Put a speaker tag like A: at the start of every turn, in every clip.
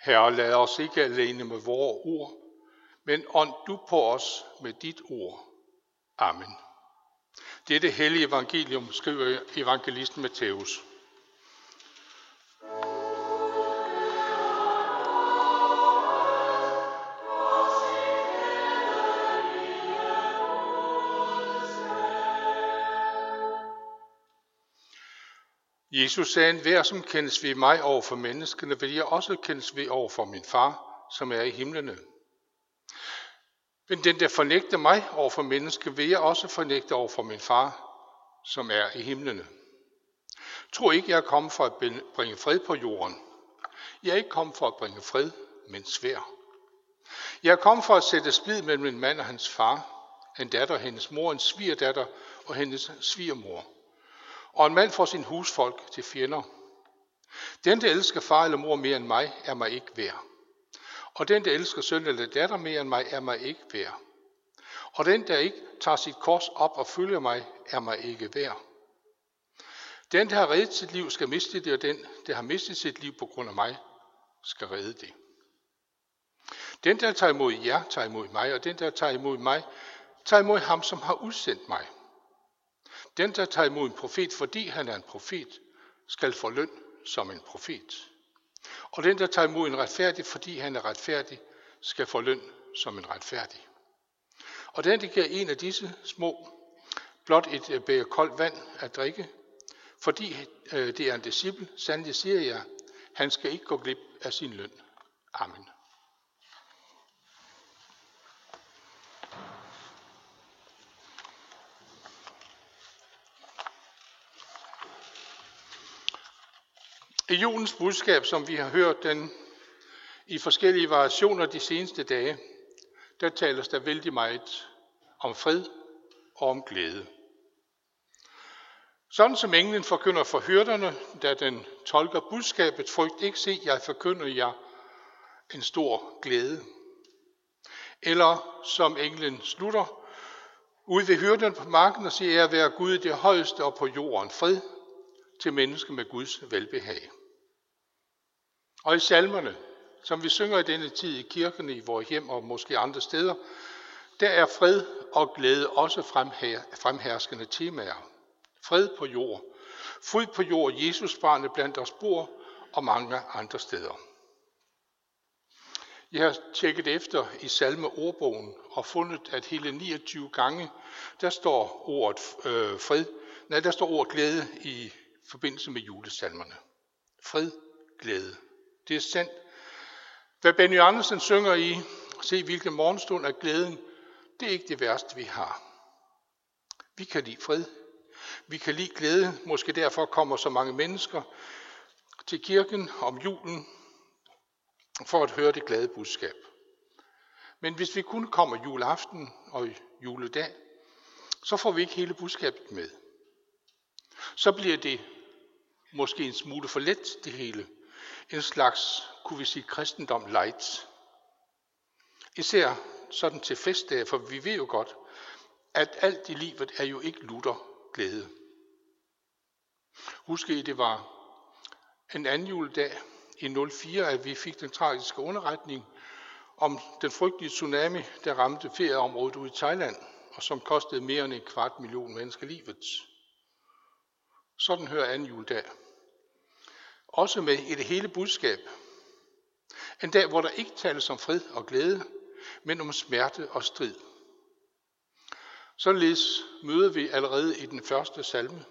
A: Herre, lad os ikke alene med vores ord, men ånd du på os med dit ord. Amen. Dette hellige evangelium skriver evangelisten Matthæus. Jesus sagde, hver som kendes ved mig over for menneskene, vil jeg også kendes ved over for min far, som er i himlene. Men den, der fornægter mig over for menneske, vil jeg også fornægte over for min far, som er i himlene. Tro ikke, jeg er kommet for at bringe fred på jorden. Jeg er ikke kommet for at bringe fred, men svær. Jeg er kommet for at sætte splid mellem en mand og hans far, en datter, og hendes mor, en svigerdatter og hendes svigermor og en mand får sin husfolk til fjender. Den, der elsker far eller mor mere end mig, er mig ikke værd. Og den, der elsker søn eller datter mere end mig, er mig ikke værd. Og den, der ikke tager sit kors op og følger mig, er mig ikke værd. Den, der har reddet sit liv, skal miste det, og den, der har mistet sit liv på grund af mig, skal redde det. Den, der tager imod jer, tager imod mig, og den, der tager imod mig, tager imod ham, som har udsendt mig. Den, der tager imod en profet, fordi han er en profet, skal få løn som en profet. Og den, der tager imod en retfærdig, fordi han er retfærdig, skal få løn som en retfærdig. Og den, der giver en af disse små blot et øh, bæger koldt vand at drikke, fordi øh, det er en disciple, sandelig siger jeg, han skal ikke gå glip af sin løn. Amen. I julens budskab, som vi har hørt den i forskellige variationer de seneste dage, der tales der vældig meget om fred og om glæde. Sådan som englen forkynder for hyrderne, da den tolker budskabet, frygt ikke se, jeg forkynder jer en stor glæde. Eller som englen slutter, ud ved hyrderne på marken og siger, jeg være Gud det højeste og på jorden fred til mennesker med Guds velbehag. Og i salmerne, som vi synger i denne tid i kirken, i vores hjem og måske andre steder, der er fred og glæde også fremherskende temaer. Fred på jord. Frid på jord, Jesus barnet blandt os bor og mange andre steder. Jeg har tjekket efter i salmeordbogen og fundet, at hele 29 gange, der står ordet øh, fred, nej, der står ordet glæde i forbindelse med julesalmerne. Fred, glæde. Det er sandt. Hvad Benny Andersen synger i, se hvilken morgenstund er glæden, det er ikke det værste, vi har. Vi kan lide fred. Vi kan lide glæde. Måske derfor kommer så mange mennesker til kirken om julen for at høre det glade budskab. Men hvis vi kun kommer juleaften og juledag, så får vi ikke hele budskabet med. Så bliver det måske en smule for let, det hele en slags, kunne vi sige, kristendom light. Især sådan til festdage, for vi ved jo godt, at alt i livet er jo ikke lutter glæde. Husk I, det var en anden juledag i 04, at vi fik den tragiske underretning om den frygtelige tsunami, der ramte ferieområdet ude i Thailand, og som kostede mere end en kvart million mennesker livet. Sådan hører anden juledag også med i det hele budskab. En dag, hvor der ikke tales om fred og glæde, men om smerte og strid. Således møder vi allerede i den første salme.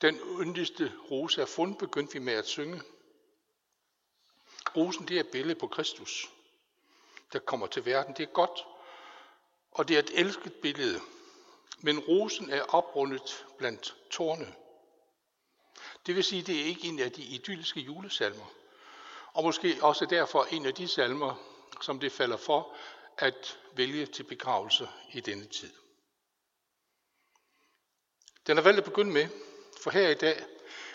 A: Den yndigste rose er fund, begyndte vi med at synge. Rosen, det er et billede på Kristus, der kommer til verden. Det er godt, og det er et elsket billede. Men rosen er oprundet blandt tårne. Det vil sige, det er ikke en af de idylliske julesalmer. Og måske også derfor en af de salmer, som det falder for at vælge til begravelse i denne tid. Den er valgt at begynde med, for her i dag,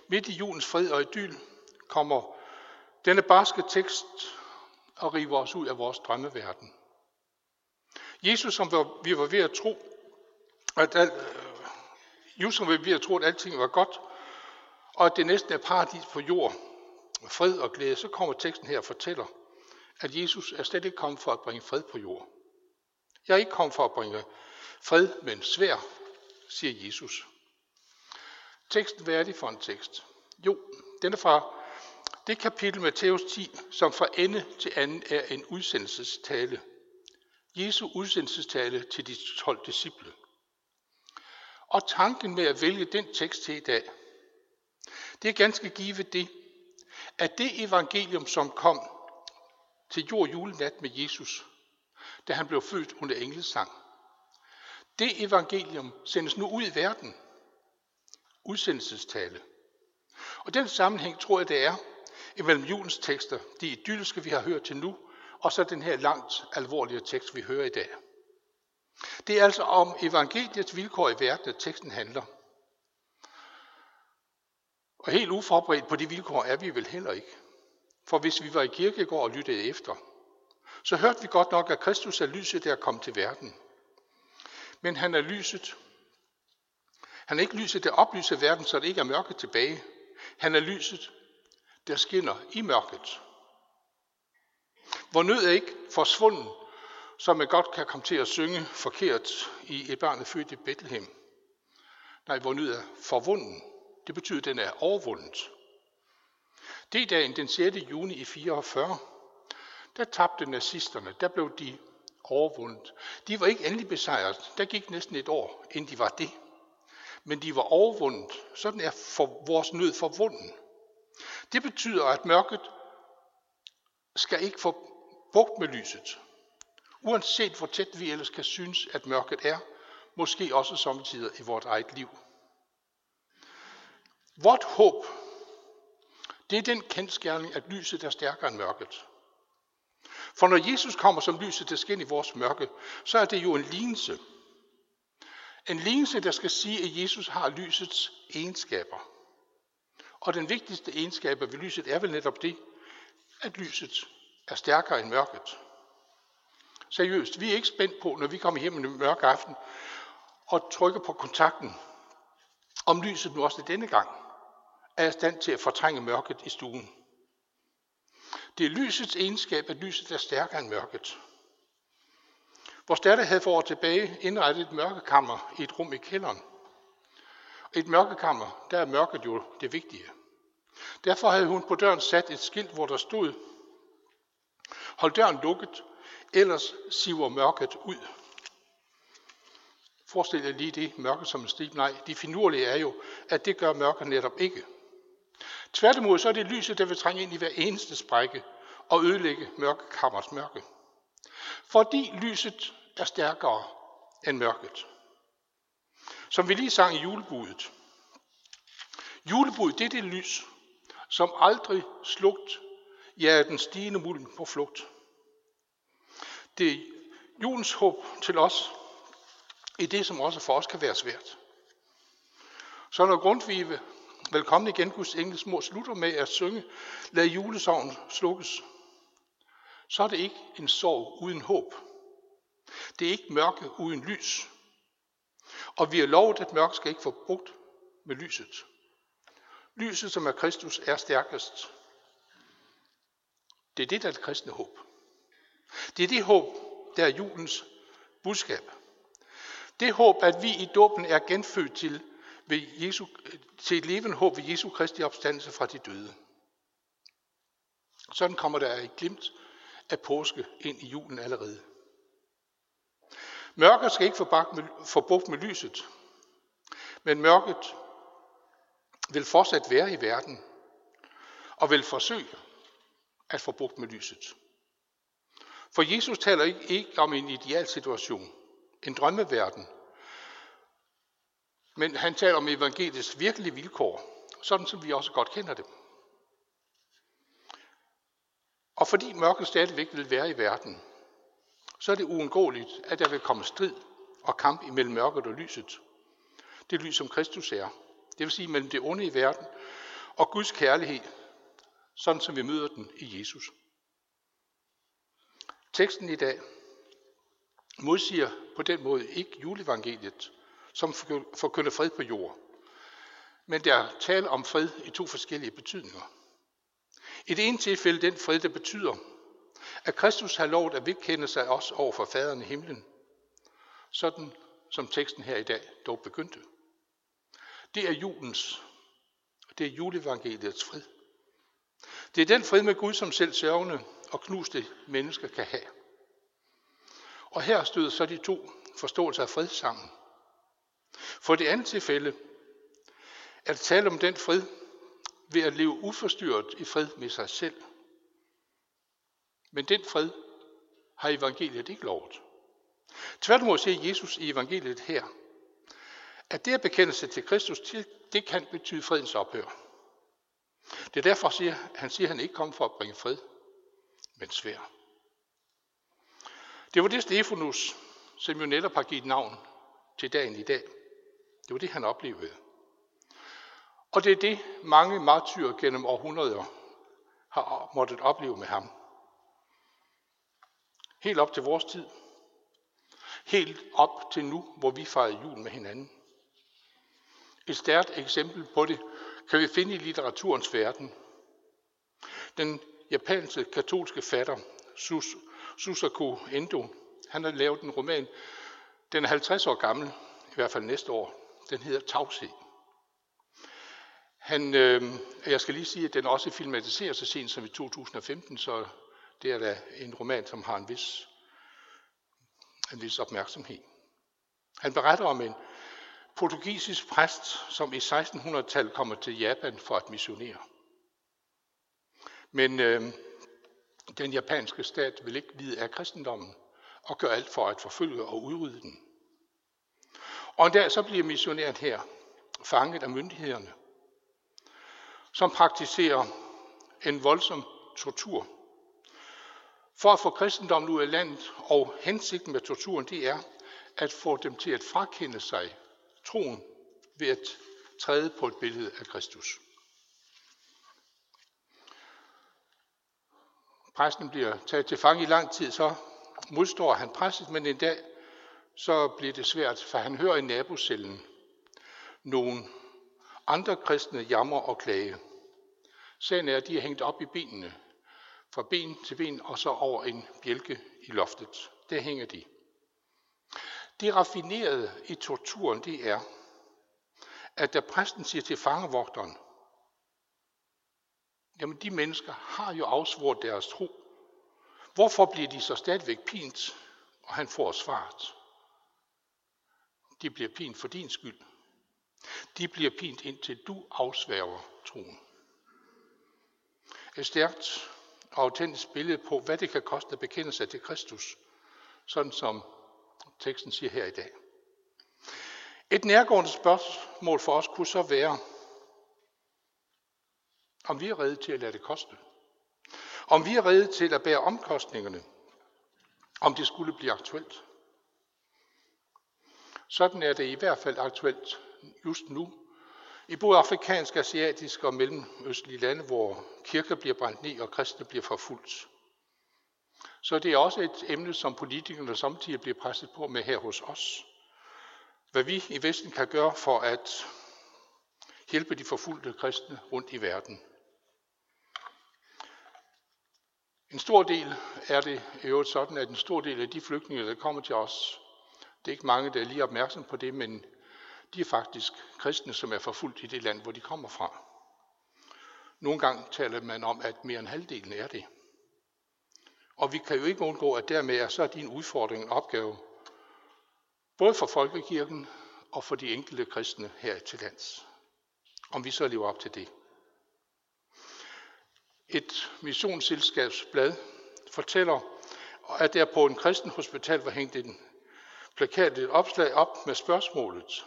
A: midt i julens fred og idyl, kommer denne barske tekst og river os ud af vores drømmeverden. Jesus, som vi var ved at tro, at al, øh, Jesus, som vi var ved at tro, at alting var godt, og at det næsten er paradis på jord, fred og glæde, så kommer teksten her og fortæller, at Jesus er slet ikke kommet for at bringe fred på jord. Jeg er ikke kommet for at bringe fred, men svær, siger Jesus. Teksten, hvad er det for en tekst? Jo, den er fra det kapitel Matthæus 10, som fra ende til anden er en udsendelsestale. Jesu udsendelsestale til de 12 disciple. Og tanken med at vælge den tekst til i dag, det er ganske givet det, at det evangelium, som kom til jord julenat med Jesus, da han blev født under englesang, det evangelium sendes nu ud i verden. Udsendelsestale. Og den sammenhæng tror jeg, det er imellem julens tekster, de idylliske, vi har hørt til nu, og så den her langt alvorlige tekst, vi hører i dag. Det er altså om evangeliets vilkår i verden, at teksten handler. Og helt uforberedt på de vilkår er vi vel heller ikke. For hvis vi var i kirkegård og lyttede efter, så hørte vi godt nok, at Kristus er lyset, der kom til verden. Men han er lyset. Han er ikke lyset, der oplyser verden, så det ikke er mørke tilbage. Han er lyset, der skinner i mørket. Hvor nød er ikke forsvunden, så man godt kan komme til at synge forkert i et barn født i Bethlehem. Nej, hvor nød er forvunden. Det betyder, at den er overvundet. Det dagen den 6. juni i 44, der tabte nazisterne, der blev de overvundet. De var ikke endelig besejret. Der gik næsten et år, inden de var det. Men de var overvundet. Sådan er for vores nød forvunden. Det betyder, at mørket skal ikke få bugt med lyset. Uanset hvor tæt vi ellers kan synes, at mørket er, måske også samtidig i vores eget liv. Vort håb, det er den kendskærning, at lyset er stærkere end mørket. For når Jesus kommer som lyset, til skin i vores mørke, så er det jo en lignelse. En lignelse, der skal sige, at Jesus har lysets egenskaber. Og den vigtigste egenskab ved lyset er vel netop det, at lyset er stærkere end mørket. Seriøst, vi er ikke spændt på, når vi kommer hjem en mørk aften, og trykker på kontakten, om lyset nu også denne gang er i stand til at fortrænge mørket i stuen. Det er lysets egenskab, at lyset er stærkere end mørket. Vores datter havde for år tilbage indrettet et mørkekammer i et rum i kælderen. Et mørkekammer, der er mørket jo det vigtige. Derfor havde hun på døren sat et skilt, hvor der stod, hold døren lukket, ellers siver mørket ud. Forestil jer lige det mørke som en strib. Nej, det finurlige er jo, at det gør mørket netop ikke. Tværtimod så er det lyset, der vil trænge ind i hver eneste sprække og ødelægge mørkekammers mørke. Fordi lyset er stærkere end mørket. Som vi lige sang i julebudet. Julebudet, det er det lys, som aldrig slugt jager den stigende mulm på flugt. Det er julens håb til os i det, som også for os kan være svært. Så når Grundtvig Velkommen igen, Guds engels mor slutter med at synge, lad julesorgen slukkes, så er det ikke en sorg uden håb. Det er ikke mørke uden lys. Og vi er lovet, at mørke skal ikke få brugt med lyset. Lyset, som er Kristus, er stærkest. Det er det, der er det kristne håb. Det er det håb, der er julens budskab. Det håb, at vi i dåben er genfødt til ved Jesu, til et levende håb ved Jesu Kristi opstandelse fra de døde. Sådan kommer der et glimt af påske ind i julen allerede. Mørket skal ikke få bugt med lyset, men mørket vil fortsat være i verden og vil forsøge at få bugt med lyset. For Jesus taler ikke, ikke om en ideal situation, en drømmeverden, men han taler om evangeliets virkelige vilkår, sådan som vi også godt kender det. Og fordi mørket stadigvæk vil være i verden, så er det uundgåeligt, at der vil komme strid og kamp imellem mørket og lyset. Det lys, som Kristus er. Det vil sige mellem det onde i verden og Guds kærlighed, sådan som vi møder den i Jesus. Teksten i dag modsiger på den måde ikke juleevangeliet, som forkynder fred på jord. Men der er tale om fred i to forskellige betydninger. I det ene tilfælde den fred, der betyder, at Kristus har lovet at vedkende sig os over for faderen i himlen, sådan som teksten her i dag dog begyndte. Det er julens, det er juleevangeliets fred. Det er den fred med Gud, som selv sørgende og knuste mennesker kan have. Og her støder så de to forståelser af fred sammen. For det andet tilfælde er det tale om den fred ved at leve uforstyrret i fred med sig selv. Men den fred har evangeliet ikke lovet. Tværtimod siger Jesus i evangeliet her, at det at bekende sig til Kristus, det kan betyde fredens ophør. Det er derfor, siger, han siger, at han ikke kom for at bringe fred, men svær. Det var det Stefanus, som jo netop har givet navn til dagen i dag. Det var det, han oplevede. Og det er det, mange martyrer gennem århundreder har måttet opleve med ham. Helt op til vores tid. Helt op til nu, hvor vi fejrer jul med hinanden. Et stærkt eksempel på det kan vi finde i litteraturens verden. Den japanske katolske fatter Sus Susaku Endo, han har lavet en roman, den er 50 år gammel, i hvert fald næste år. Den hedder Tavshed. Han, øh, jeg skal lige sige, at den også filmatiserer så sent som i 2015, så det er da en roman, som har en vis, en vis opmærksomhed. Han beretter om en portugisisk præst, som i 1600-tallet kommer til Japan for at missionere. Men øh, den japanske stat vil ikke vide af kristendommen og gør alt for at forfølge og udrydde den. Og en dag så bliver missionæren her fanget af myndighederne, som praktiserer en voldsom tortur. For at få kristendommen ud af landet, og hensigten med torturen, det er at få dem til at frakende sig troen ved at træde på et billede af Kristus. Præsten bliver taget til fange i lang tid, så modstår han presset, men en dag så bliver det svært, for han hører i nabocellen nogle andre kristne jammer og klage. Sagen er, at de er hængt op i benene, fra ben til ben og så over en bjælke i loftet. Der hænger de. Det raffinerede i torturen, det er, at da præsten siger til fangevogteren, jamen de mennesker har jo afsvoret deres tro. Hvorfor bliver de så stadigvæk pint? Og han får svaret. De bliver pint for din skyld. De bliver pint indtil du afsværger troen. Et stærkt og autentisk billede på, hvad det kan koste at bekende sig til Kristus, sådan som teksten siger her i dag. Et nærgående spørgsmål for os kunne så være, om vi er redde til at lade det koste. Om vi er redde til at bære omkostningerne, om det skulle blive aktuelt. Sådan er det i hvert fald aktuelt just nu. I både afrikanske, asiatiske og mellemøstlige lande, hvor kirker bliver brændt ned og kristne bliver forfulgt. Så det er også et emne, som politikerne samtidig bliver presset på med her hos os. Hvad vi i Vesten kan gøre for at hjælpe de forfulgte kristne rundt i verden. En stor del er det i øvrigt sådan, at en stor del af de flygtninge, der kommer til os, det er ikke mange, der er lige opmærksom på det, men de er faktisk kristne, som er forfulgt i det land, hvor de kommer fra. Nogle gange taler man om, at mere end halvdelen er det. Og vi kan jo ikke undgå, at dermed er så din udfordring en opgave, både for folkekirken og for de enkelte kristne her til lands. Om vi så lever op til det. Et missionsselskabsblad fortæller, at der på en kristen hospital var hængt en plakat, et opslag op med spørgsmålet.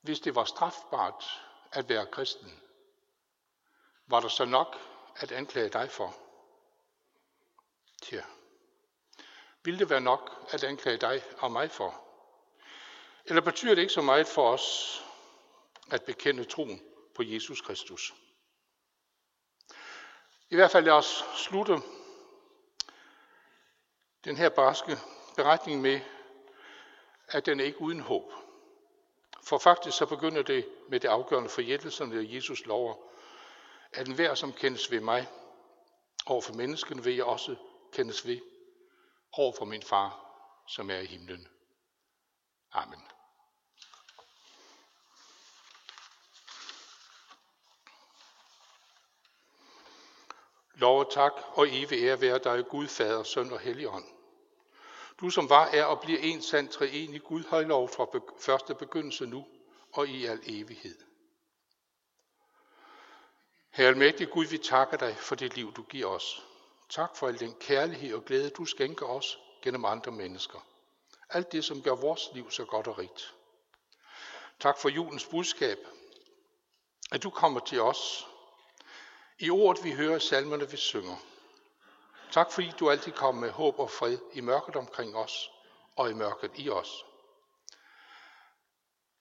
A: Hvis det var strafbart at være kristen, var der så nok at anklage dig for? Tja, vil det være nok at anklage dig og mig for? Eller betyder det ikke så meget for os at bekende troen på Jesus Kristus? I hvert fald lad os slutte den her barske beretning med, at den er ikke uden håb. For faktisk så begynder det med det afgørende forjættelse, som Jesus lover at enhver, som kendes ved mig, over for mennesken vil jeg også kendes ved over for min far, som er i himlen. Amen. Lov og tak og evig ære være dig, Gud, Fader, Søn og Helligånd. Du som var, er og bliver en sand treenig Gud, højlov fra første begyndelse nu og i al evighed. Herre almægtig Gud, vi takker dig for det liv, du giver os. Tak for al den kærlighed og glæde, du skænker os gennem andre mennesker. Alt det, som gør vores liv så godt og rigt. Tak for julens budskab, at du kommer til os. I ordet vi hører salmerne, vi synger. Tak fordi du altid kommer med håb og fred i mørket omkring os og i mørket i os.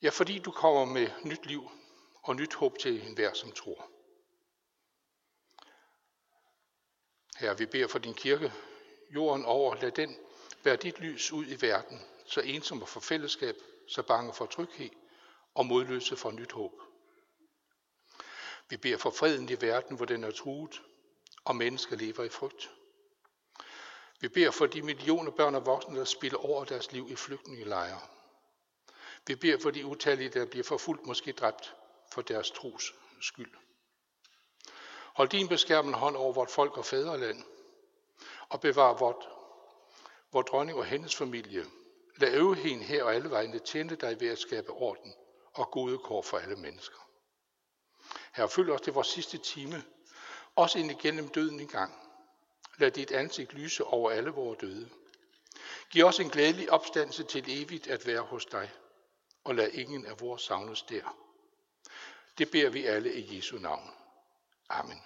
A: Ja, fordi du kommer med nyt liv og nyt håb til enhver, som tror. Her vi beder for din kirke, jorden over, lad den bære dit lys ud i verden, så ensomme for fællesskab, så bange for tryghed og modløse for nyt håb. Vi beder for freden i verden, hvor den er truet, og mennesker lever i frygt. Vi beder for de millioner børn og voksne, der spiller over deres liv i flygtningelejre. Vi beder for de utallige, der bliver forfulgt, måske dræbt for deres tros skyld. Hold din beskærmende hånd over vort folk og fædreland, og bevar vort, vor dronning og hendes familie. Lad øvrigheden her og alle vegne tjene dig ved at skabe orden og gode kår for alle mennesker. Her følg os til vores sidste time, også ind igennem døden engang. Lad dit ansigt lyse over alle vores døde. Giv os en glædelig opstandelse til evigt at være hos dig, og lad ingen af vores savnes der. Det beder vi alle i Jesu navn. Amen.